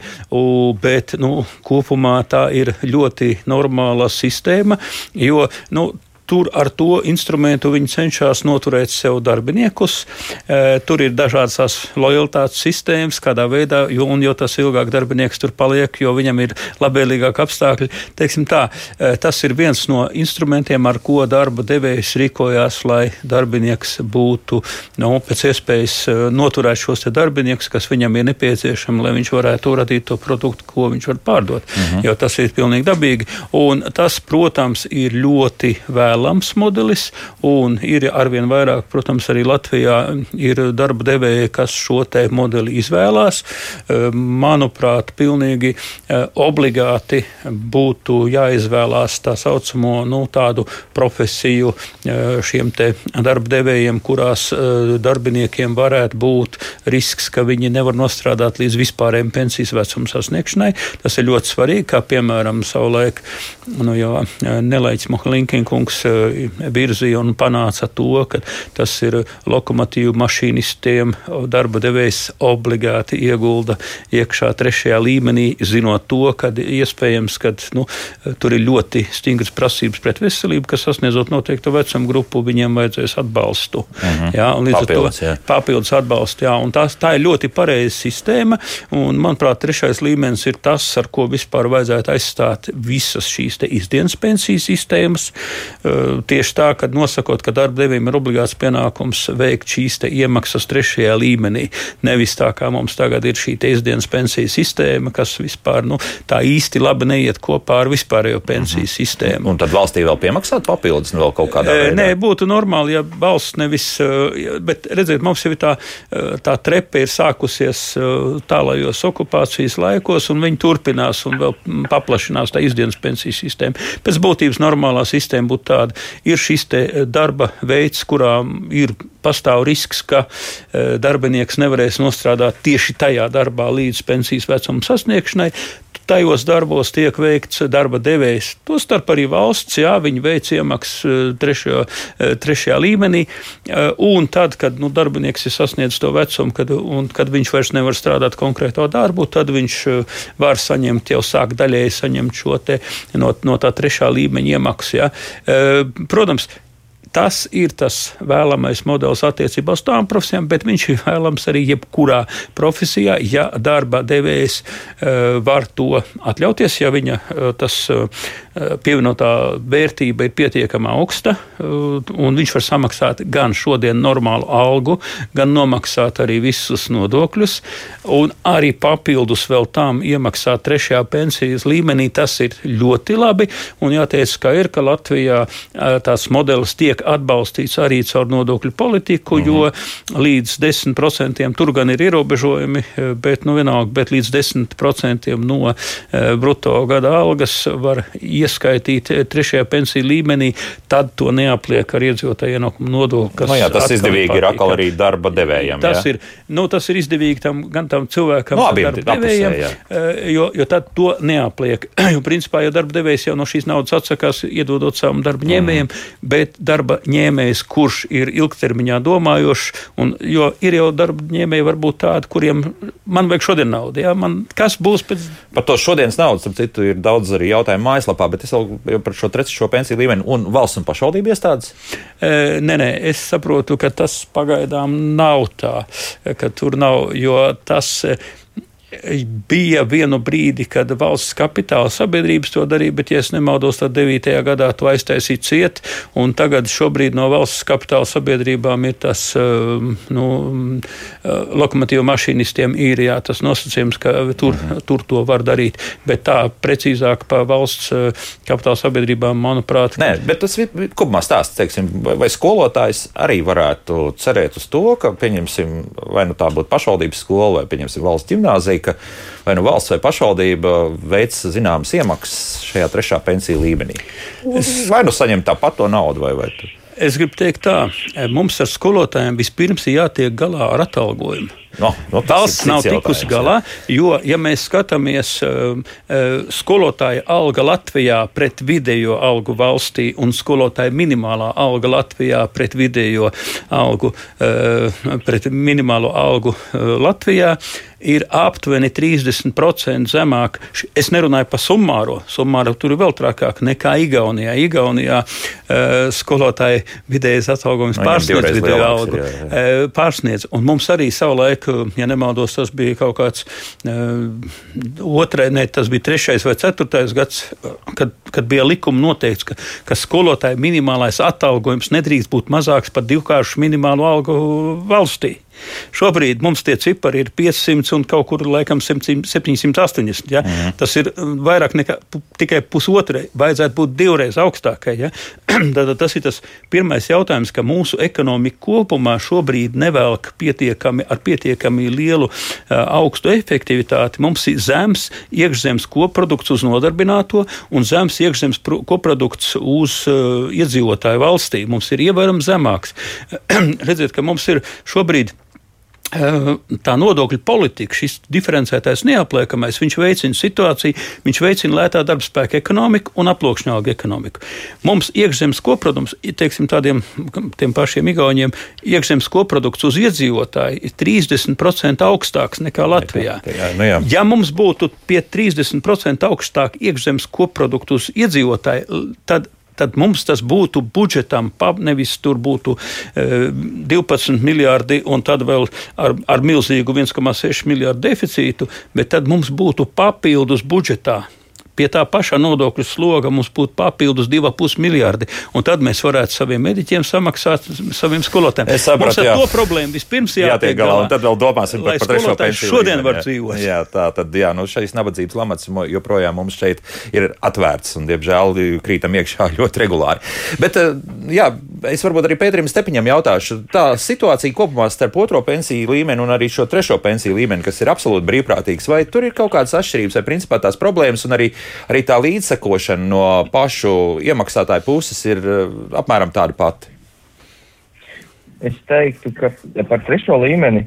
bet nu, kopumā tā ir ļoti normāla sistēma, jo nu, tur ar to instrumentu viņi cenšas noturēt sev darbiniekus. E, tur ir dažādas lojalitātes sistēmas, kādā veidā, jo, jo tas ilgāk darbinieks tur paliek, jo viņam ir labvēlīgāk apstākļi. Teiksim tā, e, tas ir viens no instrumentiem, ar ko darba devējs rīkojās, lai darbinieks būtu nu, pēc iespējas e, noturēt šos darbiniekus, kas viņam ir nepieciešami, lai viņš varētu radīt to produktu, ko viņš var pārdot. Mhm. Jo tas ir pilnīgi dabīgi. Un tas, protams, ir ļoti vēlams modelis, un ir arvien vairāk, protams, arī Latvijā ir darba devēji, kas šo te modeli izvēlās. Eh, manuprāt, pilnīgi eh, obligāti būtu jāizvēlās tā saucamo nu, tādu profesiju eh, šiem te darba devējiem, kurās darbiniekiem varētu būt risks, ka viņi nevar nostrādāt līdz vispārējiem pensijas vecuma sasniegšanai. Tas ir ļoti svarīgi, kā piemēram savulaik nu, Nelaiķis Mohlinkinkungs virzīja un panāca to, ka tas ir lokomotīvu mašīnistiem darba devējs obligāti iegulda iekšā trešajā līmenī, zinot to, ka iespējams, ka nu, tur ir ļoti stingras prasības pret veselību, kas sasniedzot noteiktu vecumu grupu, viņiem vajadzēs atbalstu. Mhm. -huh. jā, līdz papildus, ar to jā. papildus atbalstu. Jā, tās, tā ir ļoti pareiza sistēma, un manuprāt, trešais līmenis ir tas, ar ko vispār vajadzētu aizstāt visas šīs izdienas pensiju sistēmas. Tieši tā, ka nosakot, ka darba devējiem ir obligāts pienākums veikt šīs iemaksas trešajā līmenī. Nevis tā, kā mums tagad ir šī izdienas pensiju sistēma, kas vispār nu, tā īsti labi neiet kopā ar vispārējo pensiju -hmm. sistēmu. Un tad valstī vēl piemaksāt papildus vēl kaut kādā veidā? Nē, būtu normāli, ja valsts nevis, bet redziet, mums jau tā, tā trepe ir sākusies tālajos okupācijas laikos, un viņi turpinās un vēl paplašinās tā izdienas pensiju sistēma. Pēc būtības normālā sistēma būtu tāda, ir šis darba veids, kurā ir pastāv risks, ka e, darbinieks nevarēs nostrādāt tieši tajā darbā līdz pensijas vecuma sasniegšanai. Tajos darbos tiek veikts darba devējs. Tostarp arī valsts, jā, viņi veic iemaksas e, trešajā, e, trešajā līmenī. Un tad, kad nu, darbinieks ir sasniedzis to vecumu, kad, kad viņš vairs nevar strādāt konkrēto darbu, tad viņš var saņemt, jau sāk daļēji saņemt šo no, no tā trešā līmeņa iemaksu. Jā. Protams, Tas ir tas vēlamais modelis attiecībā uz tām profesijām, bet viņš ir vēlams arī jebkurā profesijā, ja darba devējs uh, var to atļauties, ja viņa uh, tas uh, pievienotā vērtība ir pietiekami augsta, un viņš var samaksāt gan šodien normālu algu, gan nomaksāt arī visus nodokļus, un arī papildus vēl tam iemaksāt trešajā pensijas līmenī. Tas ir ļoti labi, un jāteic, ka ir, ka Latvijā tās modelis tiek atbalstīts arī caur nodokļu politiku, -hmm. jo mhm. līdz 10% tur gan ir ierobežojumi, bet, nu, vienalga, bet līdz 10% no e, bruto gada algas var ieskaitīt trešajā pensiju līmenī, tad to neapliek ar iedzīvotāju ienākumu nodokli. No nu jā, tas izdevīgi ir atkal arī darba devējiem. Tas, jā? ir, nu, tas ir izdevīgi tam, gan tam cilvēkam, no, gan darba devējiem, apusē, jo, jo tad to neapliek. (clears throat) jo, principā, ja darba devējs jau no šīs naudas atsakās, iedodot savam darba ņēmējiem, mm. bet darba darba ņēmējs, kurš ir ilgtermiņā domājošs, un, jo ir jau darba ņēmēji varbūt tādi, kuriem man vajag šodien naudu. Ja? Man, kas būs pēc? Par to šodienas naudu, starp citu, ir daudz arī jautājumu mājaslapā, bet es vēl par šo trešo pensiju līmeni un valsts un pašvaldību iestādes? E, nē, nē, es saprotu, ka tas pagaidām nav tā, ka tur nav, jo tas bija vienu brīdi, kad valsts kapitāla sabiedrības to darīja, bet, ja nemaldos, tad 9. gadā to aiztaisīja ciet, un tagad šobrīd no valsts kapitāla sabiedrībām ir tas, um, nu, uh, lokomotīvu mašīnistiem īrijā tas nosacījums, ka tur, mhm. tur to var darīt, bet tā precīzāk pa valsts uh, kapitāla sabiedrībām, manuprāt. Nē, bet tas ir kopumā stāsts, teiksim, vai, vai skolotājs arī varētu cerēt uz to, ka, pieņemsim, vai nu tā būtu pašvaldības skola vai, pieņemsim, valsts ģimnāzija, ka vai nu valsts vai pašvaldība veic zināmas iemaksas šajā trešā pensiju līmenī. Es... Vai nu saņem tāpat to naudu, vai, vai Es gribu teikt, tā, mums ar skolotājiem vispirms ir jātiek galā ar atalgojumu. No, no, Valsts nav tikusi galā, jo, ja mēs skatāmies uh, uh, skolotāja alga Latvijā pret vidējo algu valstī un skolotāja minimālā alga Latvijā pret vidējo algu, uh, pret minimālo algu uh, Latvijā, ir aptuveni 30% zemāk. Es nerunāju par summāro. Summāro tur ir vēl trakāk nekā Igaunijā. Igaunijā uh, skolotāji vidējais atalgojums no, pārsniedz vidējo algu. Jā, jā. Uh, pārsniedz. Un mums arī savulaik, ja nemaldos, tas bija kaut kāds uh, otrais, ne, tas bija trešais vai ceturtais gads, kad, kad bija likuma noteikts, ka, ka skolotāja minimālais atalgojums nedrīkst būt mazāks par divkāršu minimālo algu valstī. Šobrīd mums tie cipari ir 500 un kaut kur laikam 780. Ja? Mm. Tas ir um, vairāk nekā tikai pusotrai. Vajadzētu būt divreiz augstākai. Ja? (clears throat) Tad tas ir tas pirmais jautājums, ka mūsu ekonomika kopumā šobrīd nevelk pietiekami ar pietiekami lielu uh, augstu efektivitāti. Mums ir zems iekšzemes koprodukts uz nodarbināto un zems iekšzemes koprodukts uz uh, iedzīvotāju valstī. Mums ir ievērojami zemāks. (clears throat) Redziet, ka mums ir šobrīd tā nodokļu politika, šis diferencētais neapliekamais, viņš veicina situāciju, viņš veicina lētā darba spēka ekonomiku un aploksņāgu ekonomiku. Mums iekšzemes koprodukts, teiksim, tādiem tiem pašiem igauņiem, iekšzemes koprodukts uz iedzīvotāju ir 30% augstāks nekā Latvijā. Jā, nu jā. Ja mums būtu pie 30% augstāk iekšzemes koprodukts uz iedzīvotāju, tad tad mums tas būtu budžetam, nevis tur būtu e, 12 miljardi un tad vēl ar, ar milzīgu 1,6 miljardu deficītu, bet tad mums būtu papildus budžetā pie tā paša nodokļu sloga mums būtu papildus 2,5 miljardi. Un tad mēs varētu saviem mediķiem samaksāt saviem skolotājiem. Es ar jā. to problēmu vispirms jātiek jā, galā. Un tad vēl domāsim par, par trešo pensiju. Šodien var dzīvot. Jā, tā tad, jā, nu šīs nabadzības lamats joprojām mums šeit ir atvērts un, diemžēl, krītam iekšā (laughs) ļoti regulāri. Bet, eh, jā, es varbūt arī Pēterim Stepiņam jautāšu, tā situācija kopumā starp otro pensiju līmeni un arī šo trešo pensiju līmeni, kas ir absolūti brīvprātīgs, vai tur ir kaut kādas atšķirības vai principā tās problēmas un arī arī tā līdzsekošana no pašu iemaksātāju puses ir eh, apmēram tāda pati. Es teiktu, ka par trešo līmeni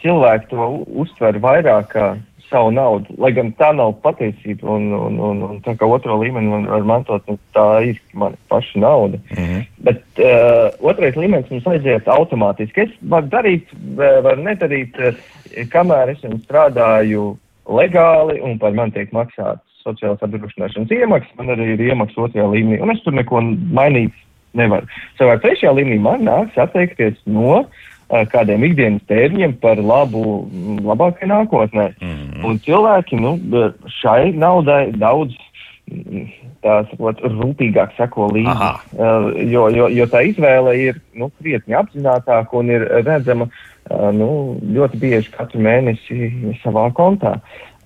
cilvēki to uztver vairāk kā savu naudu, lai gan tā nav patiesība, un, un, un, un tā kā otro līmeni man var mantot, tā ir mana paša nauda. Mm -hmm. Bet uh, otrais līmenis mums aiziet automātiski. Es varu darīt, varu nedarīt, uh, kamēr es strādāju legāli un par mani tiek maksāts sociālās apdrošināšanas iemaksas, man arī ir iemaksas otrajā līmenī, un es tur neko mainīt nevaru. Savukārt trešajā līmenī man nāks atteikties no uh, kādiem ikdienas tēriņiem par labu, labākai nākotnē. Mm -hmm. Un cilvēki nu, šai naudai daudz tā sakot, rūpīgāk seko līdzi. Uh, jo, jo, jo tā izvēle ir nu, krietni apzinātāka un ir redzama nu, ļoti bieži katru mēnesi savā kontā.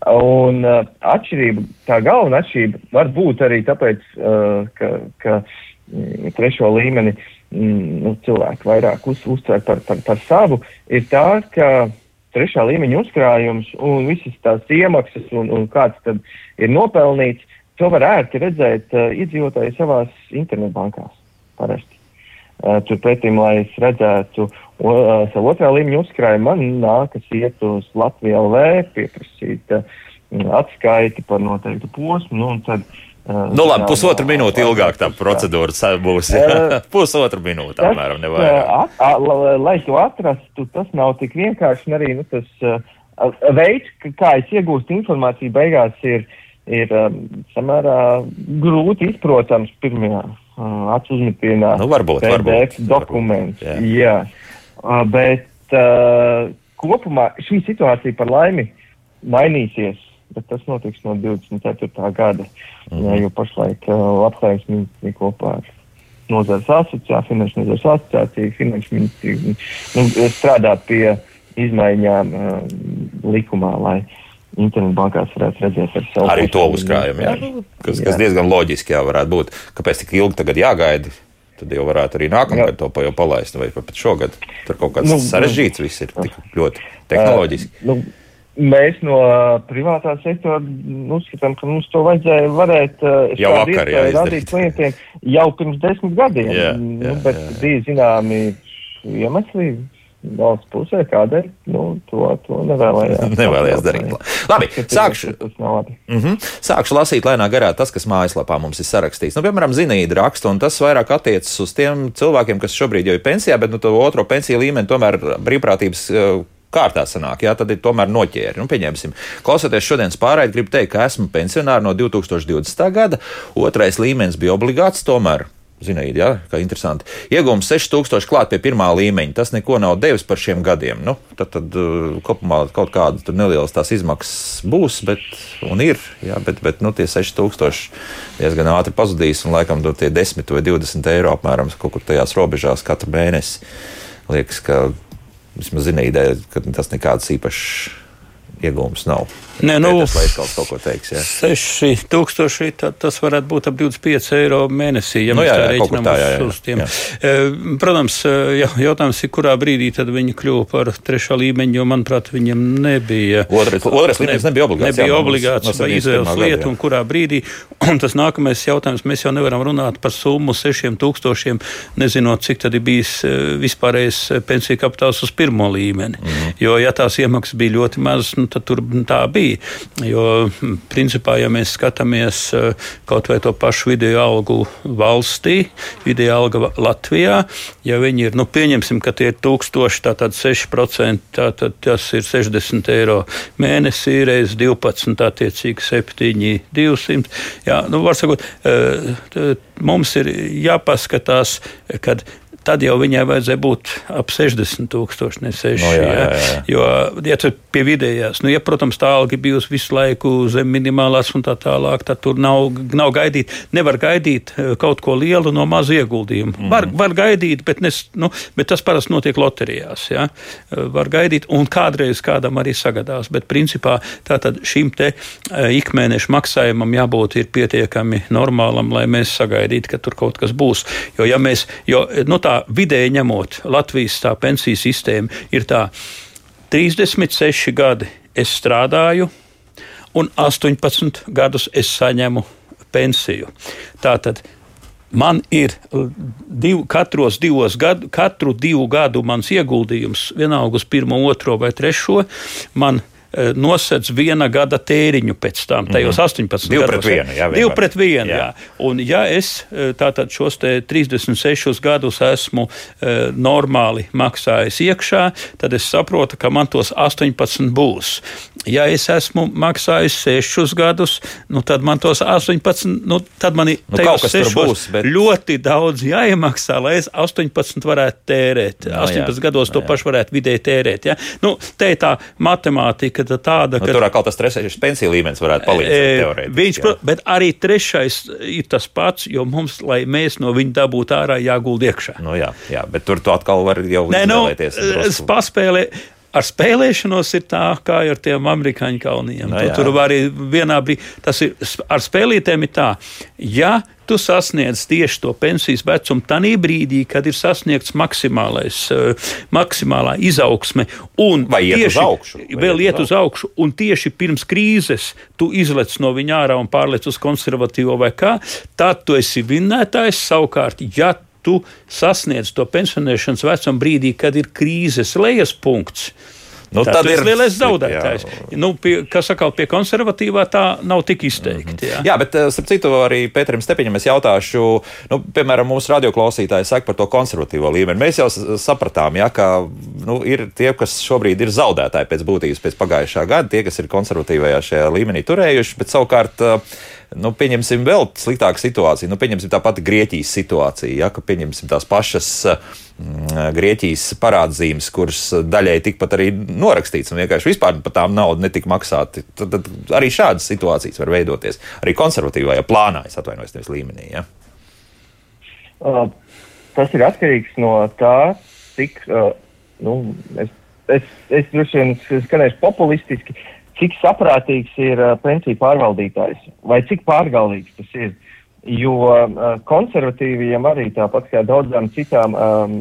Un uh, atšķirība, tā galvenā atšķirība var būt arī tāpēc, uh, ka, ka mm, trešo līmeni mm, nu, cilvēki vairāk uz, uztver par, par, par savu, ir tā, ka trešā līmeņa uzkrājums un visas tās iemaksas un, un kāds tad ir nopelnīts, to var ērti redzēt uh, iedzīvotāji savās internetbankās parasti. Uh, Turpretī, lai es redzētu o, uh, savu otrā līmeņa uzkrājumu, man nākas iet uz Latviju LV, pieprasīt uh, atskaiti par noteiktu posmu. Nu, tad, nu, labi, pusotru minūti ilgāk tā procedūra būs. (laughs) Pusotru minūti, apmēram, nevajag. Lai to atrastu, tas nav tik vienkārši. Arī nu, tas veids, kā es iegūstu informāciju, beigās ir, ir samērā grūti izprotams pirmajā acu uzmetienā. Nu, varbūt, PDF varbūt, dokuments. Varbūt, jā. jā. Bet uh, kopumā šī situācija par laimi mainīsies, bet tas notiks no 24. gada, mm -hmm. jo pašlaik uh, labklājības ministrija kopā ar nozares asociāciju, finanšu nozares asociāciju, finanšu ministriju nu, strādā pie izmaiņām uh, likumā, lai uh, internetbankās varētu redzēt ar savu arī to uzkrājumu, jā, kas, jā. kas diezgan loģiski jā, varētu būt. Kāpēc tik ilgi tagad jāgaida? Tad jau varētu arī nākamgad to jau palaist, vai pat šogad. Tur kaut kāds nu, sarežģīts viss ir tik ļoti tehnoloģiski. Uh, nu, Mēs no privātā sektora uzskatām, ka mums to vajadzēja varēt uh, jau vakar radīt klientiem jau pirms desmit gadiem. Jā, jā, nu, bet jā, jā. bija zināmi iemesli, valsts pusē, kādēļ nu, to, to nevēlējās. (laughs) nevēlējās darīt. Labi, sākšu, mm -hmm, sākšu lasīt lēnā garā tas, kas mājaslapā mums ir sarakstīts. Nu, piemēram, zinīda raksta, un tas vairāk attiecas uz tiem cilvēkiem, kas šobrīd jau ir pensijā, bet nu, to otro pensiju līmeni tomēr brīvprātības kārtā sanāk, jā, tad ir tomēr noķēri. Nu, pieņemsim, klausoties šodienas pārraidi, gribu teikt, ka esmu pensionārs no 2020. gada. Otrais līmenis bija obligāts, tomēr Zinaidi, ja, kā interesanti. Iegūms 6000 klāt pie pirmā līmeņa. Tas neko nav devis par šiem gadiem. Nu, tad, tad uh, kopumā kaut kāda nelielas tās izmaksas būs, bet, un ir, jā, bet, bet nu, tie 6000 diezgan ātri pazudīs, un laikam tie 10 vai 20 eiro apmēram kaut kur tajās robežās katru mēnesi. Liekas, ka vismaz Zinaidē, ka tas nekāds īpašs iegūms nav. Nē, nu, tas kaut ko teiks. Jā. 6000, tad tas varētu būt ap 25 eiro mēnesī, ja nu, jā, tā rēķinām uz, jā, jā, uz tiem. Jā. Protams, jā, jautājums ir, kurā brīdī viņi kļuva par trešā līmeņa, jo, manuprāt, viņiem nebija. Otrais, otrais līmenis nebija obligāts. Nebija jā, obligāts no izvēles lieta, un kurā brīdī. (clears throat) Un tas nākamais jautājums, mēs jau nevaram runāt par summu 6000, nezinot, cik tad ir bijis vispārējais pensiju kapitāls uz pirmo līmeni. Mm -hmm. Jo, ja tās iemaksas bija ļoti mazas, nu, tad tur tā bija. Jo, principā, ja mēs skatāmies eh, kaut vai to pašu video algu valstī, video alga Latvijā, ja viņi ir, nu, pieņemsim, ka tie ir 1000, tātad 6%, tātad tas ir 60 eiro mēnesī, reiz 12, attiecīgi 7, 200. Jā, nu, var sakot, eh, mums ir jāpaskatās, kad tad jau viņai vajadzēja būt ap 60 tūkstoši, ne 6. No, jā, jā, jā. Jo, ja tu pie vidējās, nu, ja, protams, tā alga bijusi visu laiku zem minimālās un tā tālāk, tad tur nav, nav gaidīt, nevar gaidīt eh, kaut ko lielu no maza ieguldījuma. Mm. Var, var gaidīt, bet, nes, nu, bet tas parasti notiek loterijās. Ja? Eh, var gaidīt, un kādreiz kādam arī sagadās, bet principā tātad šim te eh, ikmēneša maksājumam jābūt pietiekami normālam, lai mēs sagaidītu, ka tur kaut kas būs. Jo, ja mēs, jo, nu, tā vidēji ņemot, Latvijas tā pensiju sistēma ir tā 36 gadi es strādāju, un 18 gadus es saņemu pensiju. Tātad man ir div, katros divos gadu, katru divu gadu mans ieguldījums, vienalga uz pirmo, otro vai trešo, man Eh, nosedz viena gada tēriņu pēc tam, tajos mm -hmm. 18 Divu gados. Pret vienu, jā, Divu pret vienu, jā. jā. Un ja es eh, tātad šos 36 gadus esmu e, normāli maksājis iekšā, tad es saprotu, ka man tos 18 būs. Ja es esmu maksājis 6 gadus, nu tad man tos 18, nu tad man ir nu, kaut kas būs, bet... ļoti daudz jāiemaksā, lai es 18 varētu tērēt. No, 18 jā. gados to no, jā. pašu varētu vidēji tērēt. Ja? Nu, te ir tā matemātika lieta tāda, nu, ka. Tur atkal tas trešais pensiju līmenis varētu palīdzēt. E, viņš, jā. bet arī trešais ir tas pats, jo mums, lai mēs no viņa dabūtu ārā, jāgulda iekšā. Nu, jā, jā, bet tur tu atkal vari jau Nē, nu, paspēlē. Ar spēlēšanos ir tā, kā ar tiem amerikāņu kauniem. No, tu, tur var arī vienā brīdī, tas ir ar spēlītēm ir tā, ja tu sasniedz tieši to pensijas vecumu tajā brīdī, kad ir sasniegts maksimālais, uh, maksimālā izaugsme. Vai iet uz augšu? Vēl iet uz augšu, un tieši pirms krīzes tu izlec no viņa ārā un pārlec uz konservatīvo vai kā, tad tu esi vinnētājs savukārt. Ja tu sasniedz to pensionēšanas vecuma brīdī, kad ir krīzes lejas punkts, Nu, tā, tad ir lielais zaudētājs. Nu, pie, kas atkal pie konservatīvā tā nav tik izteikti. Jā, jā bet eh, starp citu arī Pēterim Stepiņam es jautāšu, nu, piemēram, mūsu radioklausītāji saka par to konservatīvo līmeni. Mēs jau sapratām, jā, ka nu, ir tie, kas šobrīd ir zaudētāji pēc būtības pēc pagājušā gada, tie, kas ir konservatīvajā šajā līmenī turējuši, bet savukārt uh, nu, pieņemsim vēl sliktāku situāciju. Nu, pieņemsim tā pati Grieķijas situācija, ja, ka pieņemsim tās pašas mm, Grieķijas parādzīmes, kuras daļai tikpat arī norakstīts un vienkārši vispār par tām naudu netika maksāti. Tad, tad arī šādas situācijas var veidoties arī konservatīvajā plānā, es atvainojos, nevis līmenī. Ja. Uh, tas ir atkarīgs no tā, cik, uh, nu, es, es, es droši vien skanēšu populistiski, cik saprātīgs ir pensiju pārvaldītājs vai cik pārgalvīgs tas ir. Jo konservatīviem arī tāpat kā daudzām citām um,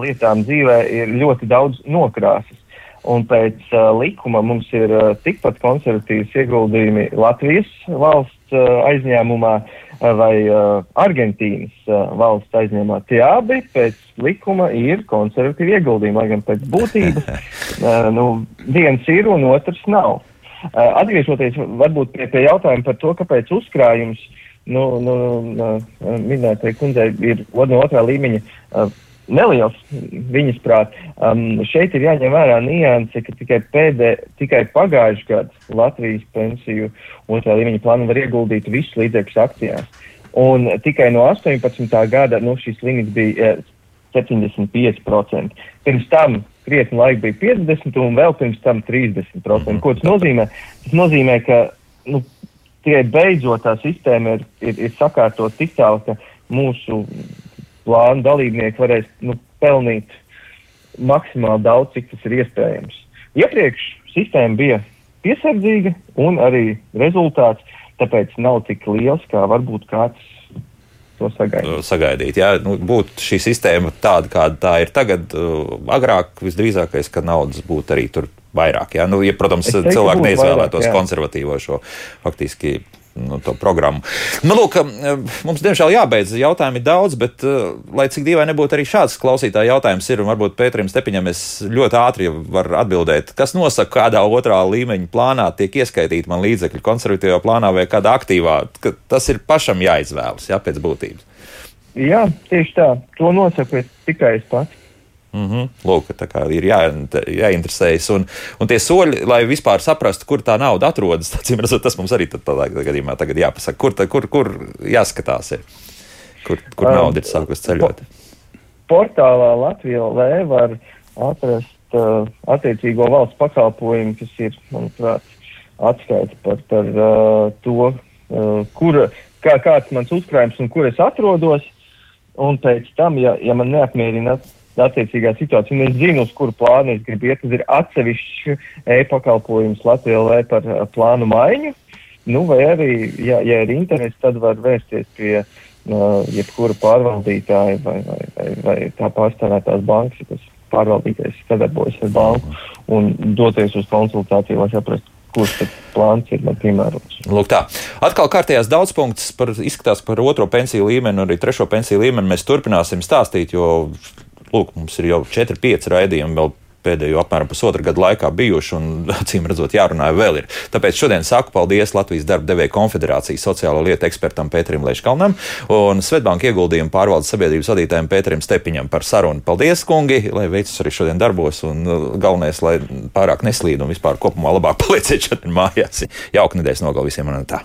lietām dzīvē ir ļoti daudz nokrāsas. Un pēc uh, likuma mums ir uh, tikpat konservatīvas ieguldījumi Latvijas valsts aizņēmumā uh, vai uh, Argentīnas valsts aizņēmumā. Tie abi pēc likuma ir konservatīvi ieguldījumi, lai gan pēc būtības (laughs) nu, viens ir un otrs nav. Atgriežoties varbūt pie, pie jautājuma par to, kāpēc uzkrājums nu, nu, uh, minētajai kundzei ir no otrā līmeņa neliels viņas prāt. Um, šeit ir jāņem vērā nianse, ka tikai, pēdē, tikai pagājušajā gadā Latvijas pensiju otrā līmeņa plānu var ieguldīt visus līdzekļus akcijās. Un tikai no 18. gada nu, šis limits bija eh, 75%. Pirms tam krietni laika bija 50% un vēl pirms tam 30%. Mm -hmm. Ko tas nozīmē? Tas nozīmē, ka nu, tikai beidzot tā sistēma ir, ir, ir sakārtot tik tālu, ka mūsu plānu dalībnieki varēs nu, pelnīt maksimāli daudz, cik tas ir iespējams. Iepriekš sistēma bija piesardzīga un arī rezultāts tāpēc nav tik liels, kā varbūt kāds sagaidīt. sagaidīt jā, nu, būtu šī sistēma tāda, kāda tā ir tagad, agrāk visdrīzākais, ka naudas būtu arī tur vairāk. Jā? Nu, ja, protams, teiktu, cilvēki neizvēlētos vairāk, konservatīvo šo faktiski nu, programmu. Nu, lūk, mums, diemžēl, jābeidz. Jautājumi ir daudz, bet, lai cik dīvaini nebūtu, arī šāds klausītāja jautājums ir. Varbūt Pēterim Stepiņam es ļoti ātri varu atbildēt, kas nosaka, kādā otrā līmeņa plānā tiek ieskaitīti man līdzekļi konservatīvā plānā vai kādā aktīvā. Tas ir pašam jāizvēlas, jā, pēc būtības. Jā, tieši tā. To nosaka tikai es pats. Mm -hmm. Lūk, tā kā ir jā, jāinteresējas. Un, un tie soļi, lai vispār saprastu, kur tā nauda atrodas, redzot, tas mums arī tādā gadījumā tagad jāpasaka, kur, tā, kur, kur jāskatās, ir, kur, kur um, nauda ir sākusi ceļot. Portālā Latvijā LV var atrast uh, attiecīgo valsts pakalpojumu, kas ir, manuprāt, atskaita par, par uh, to, uh, kur, kā, kāds mans uzkrājums un kur es atrodos. Un pēc tam, ja, ja man neapmierina attiecīgā situācija. Un es zinu, uz kuru plānu es gribu iet. Tas ir atsevišķs e-pakalpojums Latvijā vai par uh, plānu maiņu. Nu, vai arī, ja, ja ir interesi, tad var vērsties pie uh, jebkura pārvaldītāja vai, vai, vai, vai tā pārstāvētās bankas, kas pārvaldītājs sadarbojas ar banku un doties uz konsultāciju, lai saprastu, kurš plāns ir man piemērots. Lūk, tā. Atkal kārtējās daudz punktus par, izskatās par otro pensiju līmeni un arī trešo pensiju līmeni. Mēs turpināsim stāstīt, jo lūk, mums ir jau 4-5 raidījumi vēl pēdējo apmēram pusotru gadu laikā bijuši, un (laughs) acīm redzot, jārunā vēl ir. Tāpēc šodien saku paldies Latvijas darba devēja konfederācijas sociālo lietu ekspertam Pēterim Leiškalnam un Svetbanka ieguldījumu pārvaldes sabiedrības vadītājiem Pēterim Stepiņam par sarunu. Paldies, kungi, lai veicas arī šodien darbos, un uh, galvenais, lai pārāk neslīd un vispār kopumā labāk (laughs) palieciet šodien mājās. Jauka nedēļas nogal visiem un tā.